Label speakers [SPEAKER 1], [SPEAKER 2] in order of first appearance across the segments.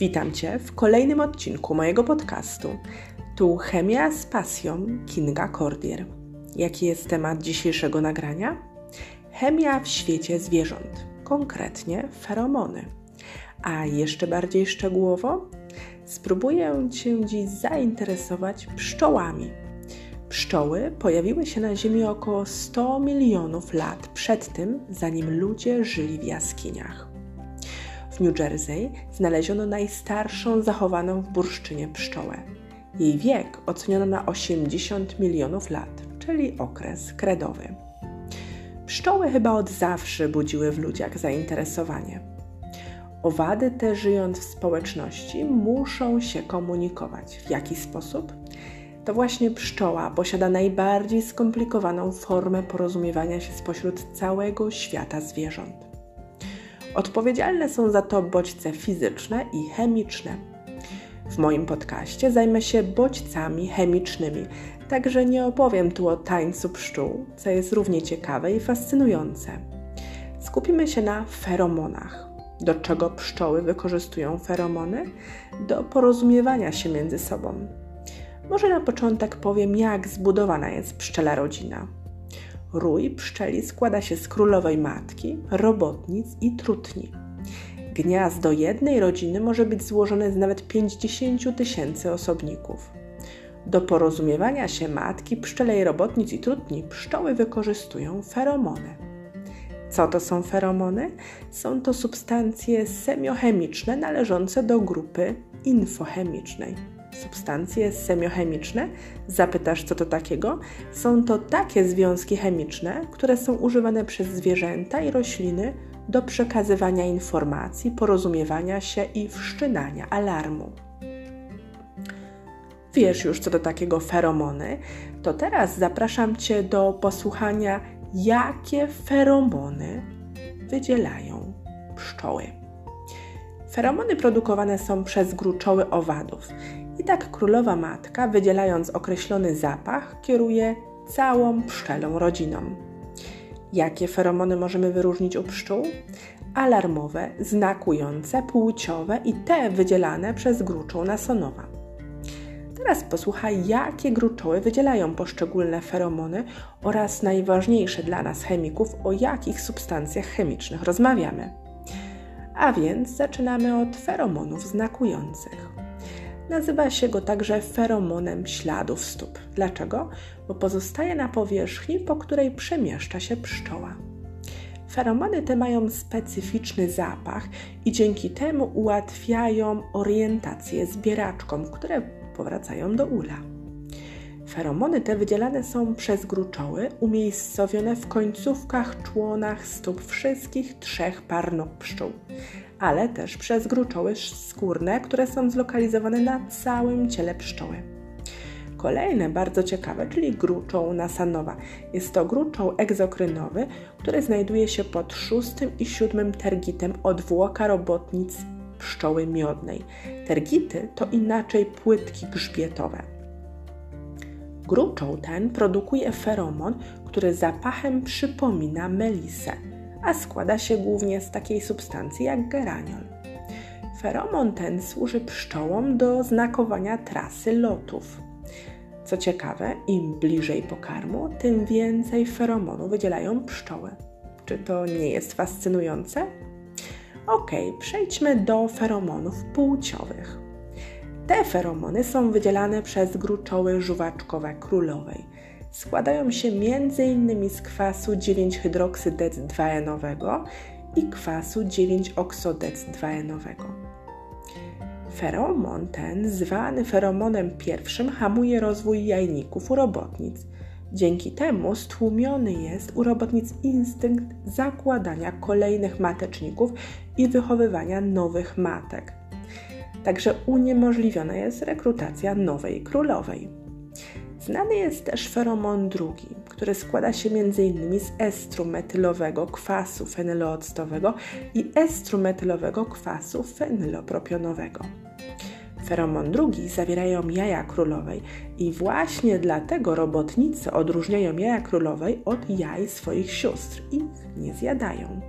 [SPEAKER 1] Witam Cię w kolejnym odcinku mojego podcastu. Tu Chemia z pasją Kinga Cordier. Jaki jest temat dzisiejszego nagrania? Chemia w świecie zwierząt, konkretnie feromony. A jeszcze bardziej szczegółowo spróbuję Cię dziś zainteresować pszczołami. Pszczoły pojawiły się na Ziemi około 100 milionów lat przed tym, zanim ludzie żyli w jaskiniach. W New Jersey znaleziono najstarszą zachowaną w bursztynie pszczołę. Jej wiek oceniono na 80 milionów lat, czyli okres kredowy. Pszczoły chyba od zawsze budziły w ludziach zainteresowanie. Owady te, żyjąc w społeczności, muszą się komunikować. W jaki sposób? To właśnie pszczoła posiada najbardziej skomplikowaną formę porozumiewania się spośród całego świata zwierząt. Odpowiedzialne są za to bodźce fizyczne i chemiczne. W moim podcaście zajmę się bodźcami chemicznymi, także nie opowiem tu o tańcu pszczół, co jest równie ciekawe i fascynujące. Skupimy się na feromonach. Do czego pszczoły wykorzystują feromony? Do porozumiewania się między sobą. Może na początek powiem, jak zbudowana jest pszczela rodzina. Rój pszczeli składa się z królowej matki, robotnic i trutni. Gniazdo jednej rodziny może być złożone z nawet 50 tysięcy osobników. Do porozumiewania się matki, pszczelej robotnic i trutni pszczoły wykorzystują feromony. Co to są feromony? Są to substancje semiochemiczne należące do grupy infochemicznej substancje semiochemiczne? Zapytasz, co to takiego? Są to takie związki chemiczne, które są używane przez zwierzęta i rośliny do przekazywania informacji, porozumiewania się i wszczynania alarmu. Wiesz już, co to takiego feromony? To teraz zapraszam Cię do posłuchania, jakie feromony wydzielają pszczoły. Feromony produkowane są przez gruczoły owadów. I tak królowa matka, wydzielając określony zapach, kieruje całą pszczelą rodziną. Jakie feromony możemy wyróżnić u pszczół? Alarmowe, znakujące, płciowe i te wydzielane przez gruczą nasonowa. Teraz posłuchaj, jakie gruczoły wydzielają poszczególne feromony oraz najważniejsze dla nas chemików, o jakich substancjach chemicznych rozmawiamy. A więc zaczynamy od feromonów znakujących. Nazywa się go także feromonem śladów stóp. Dlaczego? Bo pozostaje na powierzchni, po której przemieszcza się pszczoła. Feromony te mają specyficzny zapach i dzięki temu ułatwiają orientację zbieraczkom, które powracają do ula. Feromony te wydzielane są przez gruczoły umiejscowione w końcówkach członach stóp wszystkich trzech par nóg pszczół, ale też przez gruczoły skórne, które są zlokalizowane na całym ciele pszczoły. Kolejne bardzo ciekawe, czyli gruczoł nasanowa. Jest to gruczoł egzokrynowy, który znajduje się pod szóstym i siódmym tergitem odwłoka robotnic pszczoły miodnej. Tergity to inaczej płytki grzbietowe. Gruczoł ten produkuje feromon, który zapachem przypomina melisę a składa się głównie z takiej substancji jak geraniol. Feromon ten służy pszczołom do znakowania trasy lotów. Co ciekawe, im bliżej pokarmu, tym więcej feromonu wydzielają pszczoły. Czy to nie jest fascynujące? Ok, przejdźmy do feromonów płciowych. Te feromony są wydzielane przez gruczoły żuwaczkowe królowej składają się m.in. z kwasu 9-hydroksydec-2-enowego i kwasu 9-oksodec-2-enowego. Feromon ten, zwany feromonem pierwszym, hamuje rozwój jajników u robotnic. Dzięki temu stłumiony jest u robotnic instynkt zakładania kolejnych mateczników i wychowywania nowych matek. Także uniemożliwiona jest rekrutacja nowej królowej. Znany jest też feromon drugi, który składa się m.in. z estru metylowego kwasu fenylooctowego i estru metylowego kwasu fenylopropionowego. Feromon drugi zawierają jaja królowej i właśnie dlatego robotnicy odróżniają jaja królowej od jaj swoich sióstr i ich nie zjadają.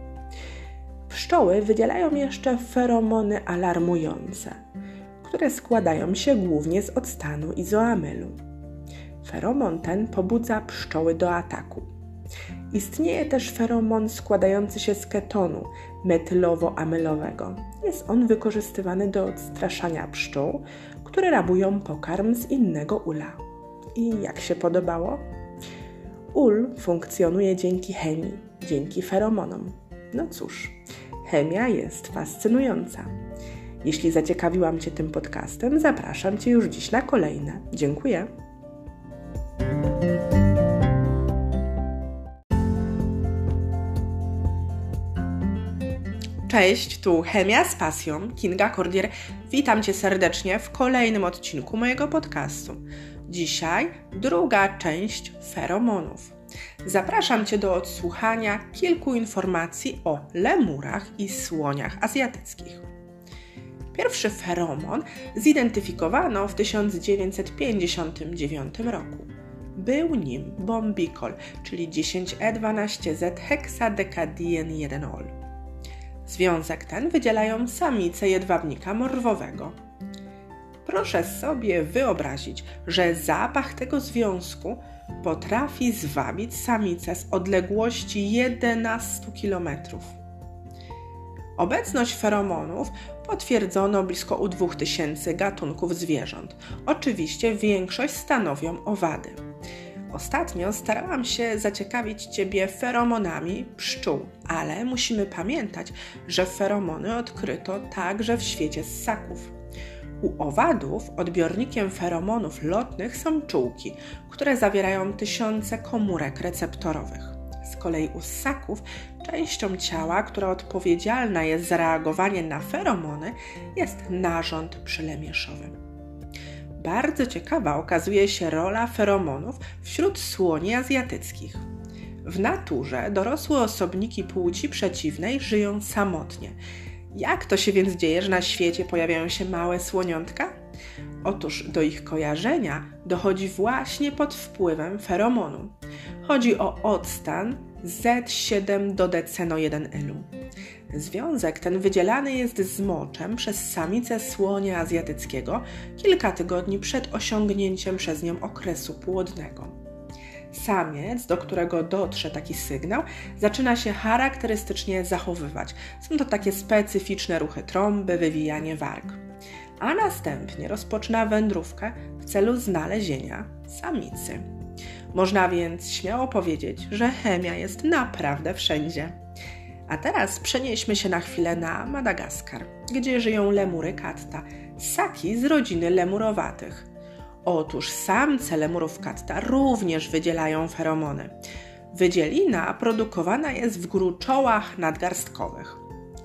[SPEAKER 1] Pszczoły wydzielają jeszcze feromony alarmujące, które składają się głównie z octanu izoamylu. Feromon ten pobudza pszczoły do ataku. Istnieje też feromon składający się z ketonu metylowo-amylowego. Jest on wykorzystywany do odstraszania pszczół, które rabują pokarm z innego ula. I jak się podobało? Ul funkcjonuje dzięki chemii, dzięki feromonom. No cóż, chemia jest fascynująca. Jeśli zaciekawiłam Cię tym podcastem, zapraszam Cię już dziś na kolejne. Dziękuję. Cześć, tu Chemia z pasją, Kinga Kordier. Witam Cię serdecznie w kolejnym odcinku mojego podcastu. Dzisiaj druga część feromonów. Zapraszam Cię do odsłuchania kilku informacji o lemurach i słoniach azjatyckich. Pierwszy feromon zidentyfikowano w 1959 roku. Był nim bombikol, czyli 10E12Z heksadekadien-1-ol. Związek ten wydzielają samice jedwabnika morwowego. Proszę sobie wyobrazić, że zapach tego związku potrafi zwabić samicę z odległości 11 km. Obecność feromonów potwierdzono blisko u 2000 gatunków zwierząt. Oczywiście większość stanowią owady. Ostatnio starałam się zaciekawić Ciebie feromonami pszczół, ale musimy pamiętać, że feromony odkryto także w świecie ssaków. U owadów odbiornikiem feromonów lotnych są czułki, które zawierają tysiące komórek receptorowych. Z kolei u ssaków częścią ciała, która odpowiedzialna jest za reagowanie na feromony, jest narząd przylemieszowy. Bardzo ciekawa okazuje się rola feromonów wśród słoni azjatyckich. W naturze dorosłe osobniki płci przeciwnej żyją samotnie jak to się więc dzieje, że na świecie pojawiają się małe słoniątka? Otóż do ich kojarzenia dochodzi właśnie pod wpływem feromonu. Chodzi o odstan Z7 do deceno1-elu. Związek ten wydzielany jest z moczem przez samicę słonia azjatyckiego kilka tygodni przed osiągnięciem przez nią okresu płodnego. Samiec, do którego dotrze taki sygnał, zaczyna się charakterystycznie zachowywać. Są to takie specyficzne ruchy trąby, wywijanie warg. A następnie rozpoczyna wędrówkę w celu znalezienia samicy. Można więc śmiało powiedzieć, że chemia jest naprawdę wszędzie. A teraz przenieśmy się na chwilę na Madagaskar, gdzie żyją lemury katta, ssaki z rodziny lemurowatych. Otóż samce lemurów katta również wydzielają feromony. Wydzielina produkowana jest w gruczołach nadgarstkowych.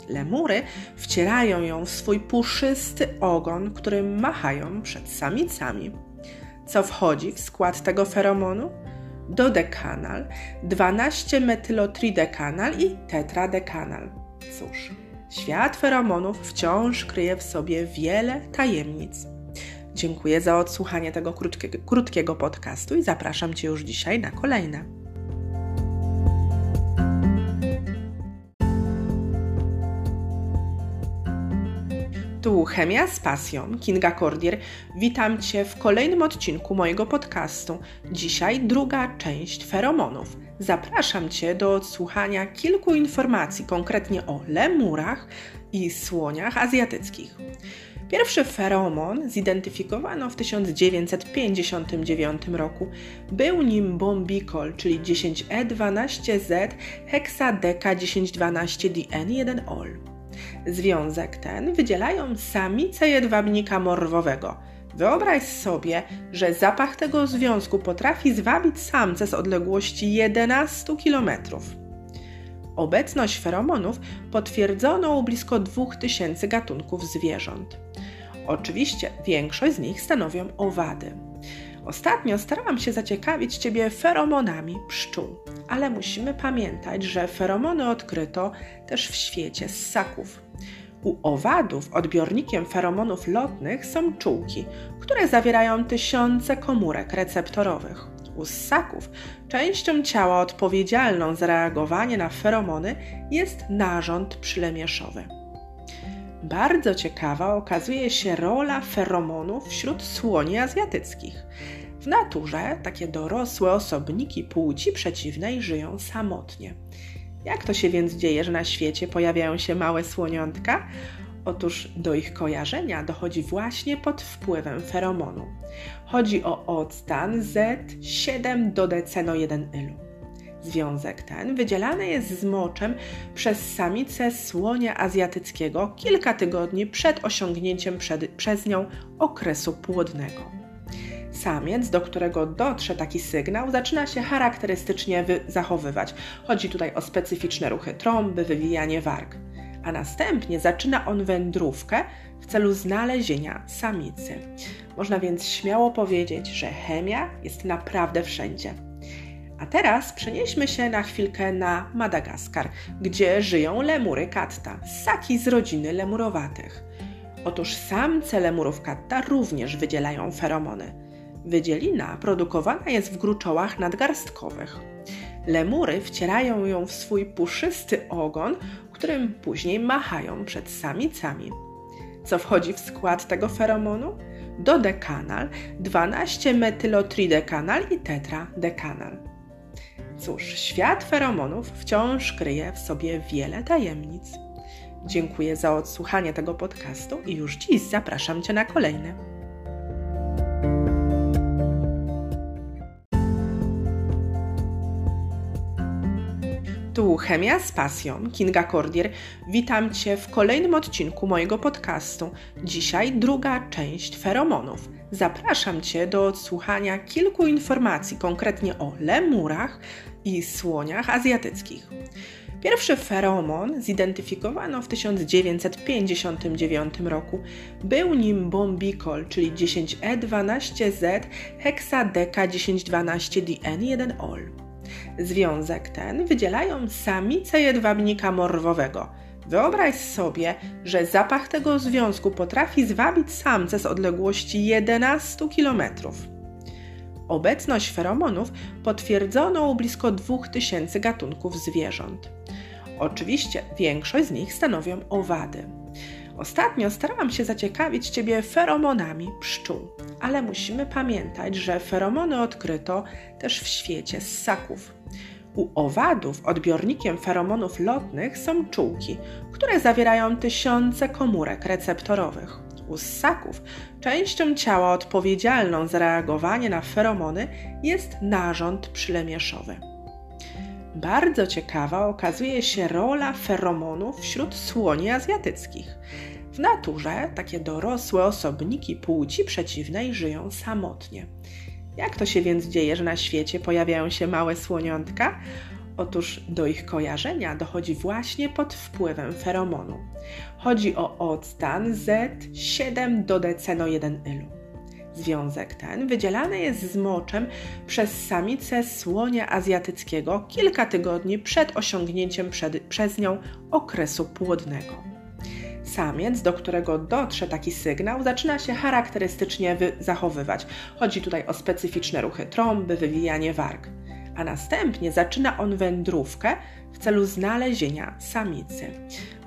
[SPEAKER 1] Lemury wcierają ją w swój puszysty ogon, którym machają przed samicami. Co wchodzi w skład tego feromonu? Dodekanal, 12-metylotridekanal i tetradekanal. Cóż, świat feromonów wciąż kryje w sobie wiele tajemnic. Dziękuję za odsłuchanie tego krótkiego, krótkiego podcastu i zapraszam Cię już dzisiaj na kolejne. Tu Chemia z pasją, Kinga Kordier. Witam Cię w kolejnym odcinku mojego podcastu. Dzisiaj druga część feromonów. Zapraszam Cię do odsłuchania kilku informacji konkretnie o lemurach i słoniach azjatyckich. Pierwszy feromon zidentyfikowano w 1959 roku. Był nim bombikol, czyli 10E12Z heksadeka 1012DN1-ol. Związek ten wydzielają samice jedwabnika morwowego. Wyobraź sobie, że zapach tego związku potrafi zwabić samce z odległości 11 kilometrów. Obecność feromonów potwierdzono u blisko 2000 gatunków zwierząt. Oczywiście większość z nich stanowią owady. Ostatnio starałam się zaciekawić Ciebie feromonami pszczół, ale musimy pamiętać, że feromony odkryto też w świecie ssaków. U owadów odbiornikiem feromonów lotnych są czułki, które zawierają tysiące komórek receptorowych. U ssaków częścią ciała odpowiedzialną za reagowanie na feromony jest narząd przylemieszowy. Bardzo ciekawa okazuje się rola feromonów wśród słoni azjatyckich. W naturze takie dorosłe osobniki płci przeciwnej żyją samotnie. Jak to się więc dzieje, że na świecie pojawiają się małe słoniątka? Otóż do ich kojarzenia dochodzi właśnie pod wpływem feromonu. Chodzi o octan Z7 do deceno1-ylu. Związek ten wydzielany jest z moczem przez samicę słonia azjatyckiego kilka tygodni przed osiągnięciem przed, przez nią okresu płodnego. Samiec, do którego dotrze taki sygnał, zaczyna się charakterystycznie zachowywać. Chodzi tutaj o specyficzne ruchy trąby, wywijanie warg. A następnie zaczyna on wędrówkę w celu znalezienia samicy. Można więc śmiało powiedzieć, że chemia jest naprawdę wszędzie. A teraz przenieśmy się na chwilkę na Madagaskar, gdzie żyją lemury katta, ssaki z rodziny lemurowatych. Otóż samce lemurów katta również wydzielają feromony. Wydzielina produkowana jest w gruczołach nadgarstkowych. Lemury wcierają ją w swój puszysty ogon, którym później machają przed samicami. Co wchodzi w skład tego feromonu? Dodekanal, 12-metylotridekanal i tetradekanal. Cóż, świat feromonów wciąż kryje w sobie wiele tajemnic. Dziękuję za odsłuchanie tego podcastu i już dziś zapraszam Cię na kolejny. Tu Chemia z pasją, Kinga Kordier. Witam Cię w kolejnym odcinku mojego podcastu. Dzisiaj druga część feromonów. Zapraszam Cię do odsłuchania kilku informacji konkretnie o lemurach i słoniach azjatyckich. Pierwszy feromon zidentyfikowano w 1959 roku. Był nim bombikol, czyli 10E12Z heksadeka 1012DN1-ol. Związek ten wydzielają samice jedwabnika morwowego. Wyobraź sobie, że zapach tego związku potrafi zwabić samce z odległości 11 km. Obecność feromonów potwierdzono u blisko 2000 gatunków zwierząt. Oczywiście większość z nich stanowią owady. Ostatnio starałam się zaciekawić Ciebie feromonami pszczół, ale musimy pamiętać, że feromony odkryto też w świecie ssaków. U owadów odbiornikiem feromonów lotnych są czułki, które zawierają tysiące komórek receptorowych. U ssaków częścią ciała odpowiedzialną za reagowanie na feromony jest narząd przylemieszowy. Bardzo ciekawa okazuje się rola feromonów wśród słoni azjatyckich. W naturze takie dorosłe osobniki płci przeciwnej żyją samotnie. Jak to się więc dzieje, że na świecie pojawiają się małe słoniątka? Otóż do ich kojarzenia dochodzi właśnie pod wpływem feromonu. Chodzi o octan Z7 do deceno1-ylu. Związek ten wydzielany jest z moczem przez samicę słonia azjatyckiego kilka tygodni przed osiągnięciem przed, przez nią okresu płodnego. Samiec, do którego dotrze taki sygnał, zaczyna się charakterystycznie zachowywać. Chodzi tutaj o specyficzne ruchy trąby, wywijanie warg. A następnie zaczyna on wędrówkę w celu znalezienia samicy.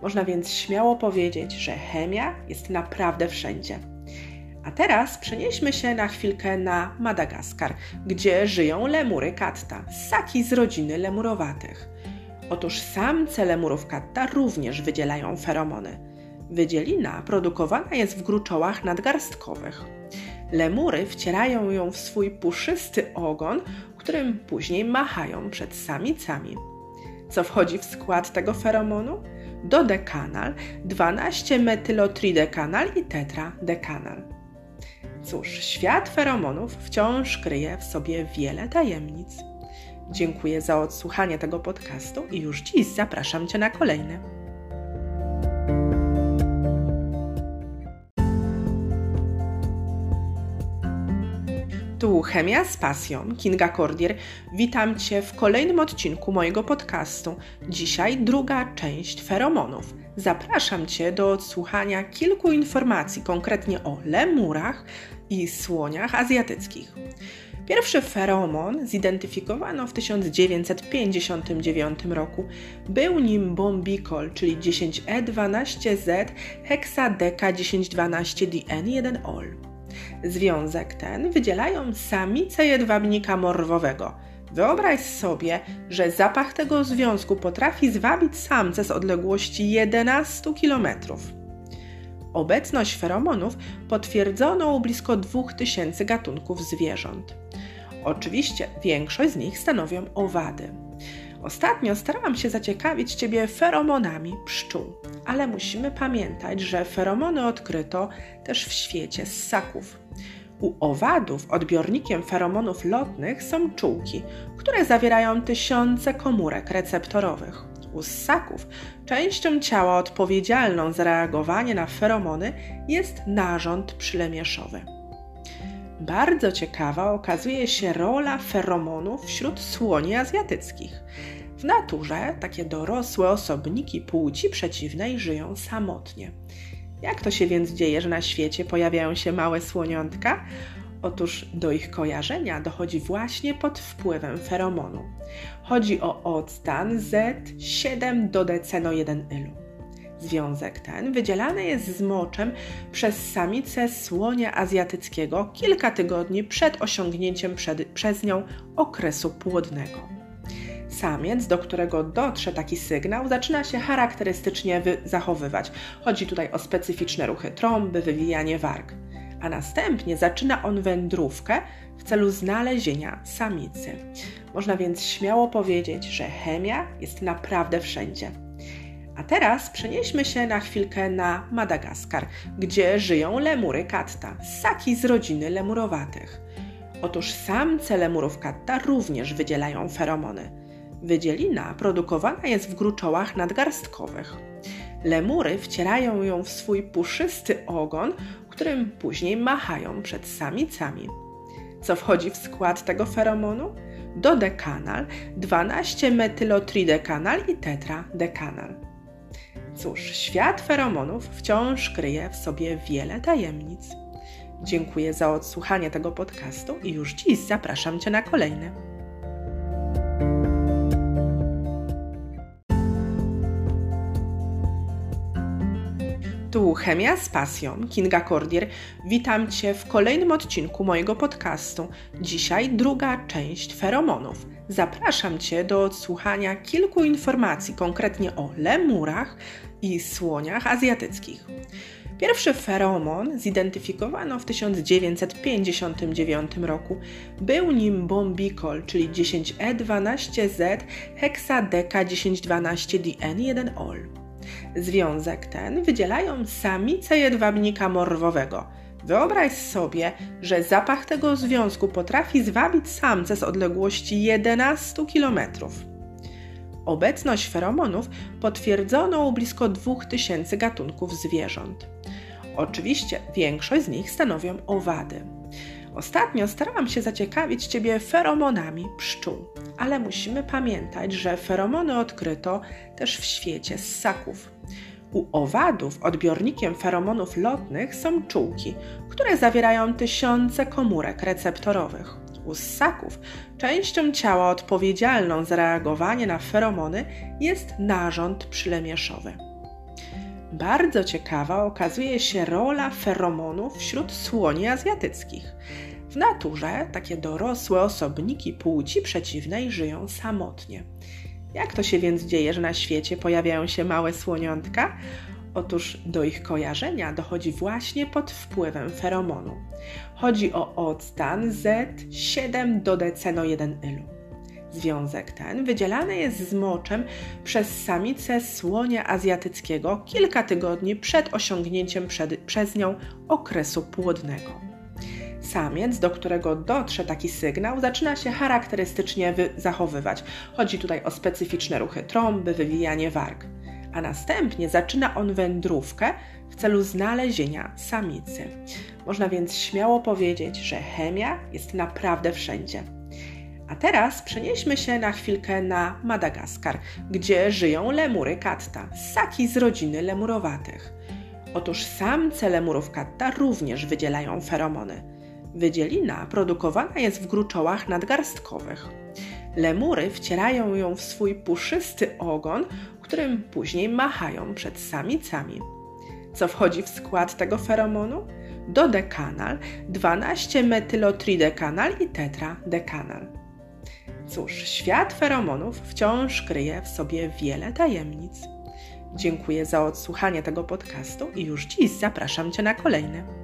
[SPEAKER 1] Można więc śmiało powiedzieć, że chemia jest naprawdę wszędzie. A teraz przenieśmy się na chwilkę na Madagaskar, gdzie żyją lemury katta, ssaki z rodziny lemurowatych. Otóż samce lemurów katta również wydzielają feromony. Wydzielina produkowana jest w gruczołach nadgarstkowych. Lemury wcierają ją w swój puszysty ogon, którym później machają przed samicami. Co wchodzi w skład tego feromonu? Dodekanal, 12-metylotridekanal i tetradekanal. Cóż, świat feromonów wciąż kryje w sobie wiele tajemnic. Dziękuję za odsłuchanie tego podcastu i już dziś zapraszam Cię na kolejny. Tu Chemia z pasją, Kinga Kordier. Witam Cię w kolejnym odcinku mojego podcastu. Dzisiaj druga część feromonów. Zapraszam Cię do odsłuchania kilku informacji konkretnie o lemurach i słoniach azjatyckich. Pierwszy feromon zidentyfikowano w 1959 roku. Był nim bombikol, czyli 10E12Z heksadeka 1012DN1-ol. Związek ten wydzielają samice jedwabnika morwowego. Wyobraź sobie, że zapach tego związku potrafi zwabić samce z odległości 11 kilometrów. Obecność feromonów potwierdzono u blisko 2000 gatunków zwierząt. Oczywiście większość z nich stanowią owady. Ostatnio starałam się zaciekawić Ciebie feromonami pszczół, ale musimy pamiętać, że feromony odkryto też w świecie ssaków. U owadów odbiornikiem feromonów lotnych są czułki, które zawierają tysiące komórek receptorowych. U ssaków częścią ciała odpowiedzialną za reagowanie na feromony jest narząd przylemieszowy. Bardzo ciekawa okazuje się rola feromonów wśród słoni azjatyckich. W naturze takie dorosłe osobniki płci przeciwnej żyją samotnie. Jak to się więc dzieje, że na świecie pojawiają się małe słoniątka? Otóż do ich kojarzenia dochodzi właśnie pod wpływem feromonu. Chodzi o octan Z7 do deceno1-ylu. Związek ten wydzielany jest z moczem przez samicę słonia azjatyckiego kilka tygodni przed osiągnięciem przed, przez nią okresu płodnego. Samiec, do którego dotrze taki sygnał, zaczyna się charakterystycznie zachowywać. Chodzi tutaj o specyficzne ruchy trąby, wywijanie warg. A następnie zaczyna on wędrówkę w celu znalezienia samicy. Można więc śmiało powiedzieć, że chemia jest naprawdę wszędzie. A teraz przenieśmy się na chwilkę na Madagaskar, gdzie żyją lemury katta, ssaki z rodziny lemurowatych. Otóż samce lemurów katta również wydzielają feromony. Wydzielina produkowana jest w gruczołach nadgarstkowych. Lemury wcierają ją w swój puszysty ogon, którym później machają przed samicami. Co wchodzi w skład tego feromonu? Dodekanal, 12-metylotridekanal i tetradekanal. Cóż, świat feromonów wciąż kryje w sobie wiele tajemnic. Dziękuję za odsłuchanie tego podcastu i już dziś zapraszam Cię na kolejny. Tu Chemia z pasją, Kinga Kordier. Witam Cię w kolejnym odcinku mojego podcastu. Dzisiaj druga część feromonów. Zapraszam Cię do odsłuchania kilku informacji, konkretnie o lemurach i słoniach azjatyckich. Pierwszy feromon zidentyfikowano w 1959 roku. Był nim bombikol, czyli 10E12Z heksadeka 1012DN1-ol. Związek ten wydzielają samice jedwabnika morwowego. Wyobraź sobie, że zapach tego związku potrafi zwabić samce z odległości 11 km. Obecność feromonów potwierdzono u blisko 2000 gatunków zwierząt. Oczywiście większość z nich stanowią owady. Ostatnio starałam się zaciekawić Ciebie feromonami pszczół, ale musimy pamiętać, że feromony odkryto też w świecie ssaków. U owadów odbiornikiem feromonów lotnych są czułki, które zawierają tysiące komórek receptorowych. U ssaków częścią ciała odpowiedzialną za reagowanie na feromony jest narząd przylemieszowy. Bardzo ciekawa okazuje się rola feromonów wśród słoni azjatyckich. W naturze takie dorosłe osobniki płci przeciwnej żyją samotnie. Jak to się więc dzieje, że na świecie pojawiają się małe słoniątka? Otóż do ich kojarzenia dochodzi właśnie pod wpływem feromonu. Chodzi o octan Z7 do deceno1-ylu. Związek ten wydzielany jest z moczem przez samicę słonia azjatyckiego kilka tygodni przed osiągnięciem przed, przez nią okresu płodnego. Samiec, do którego dotrze taki sygnał, zaczyna się charakterystycznie zachowywać. Chodzi tutaj o specyficzne ruchy trąby, wywijanie warg. A następnie zaczyna on wędrówkę w celu znalezienia samicy. Można więc śmiało powiedzieć, że chemia jest naprawdę wszędzie. A teraz przenieśmy się na chwilkę na Madagaskar, gdzie żyją lemury katta, ssaki z rodziny lemurowatych. Otóż samce lemurów katta również wydzielają feromony. Wydzielina produkowana jest w gruczołach nadgarstkowych. Lemury wcierają ją w swój puszysty ogon, którym później machają przed samicami. Co wchodzi w skład tego feromonu? Dodekanal, 12-metylotridekanal i tetradekanal. Cóż, świat feromonów wciąż kryje w sobie wiele tajemnic. Dziękuję za odsłuchanie tego podcastu i już dziś zapraszam Cię na kolejny.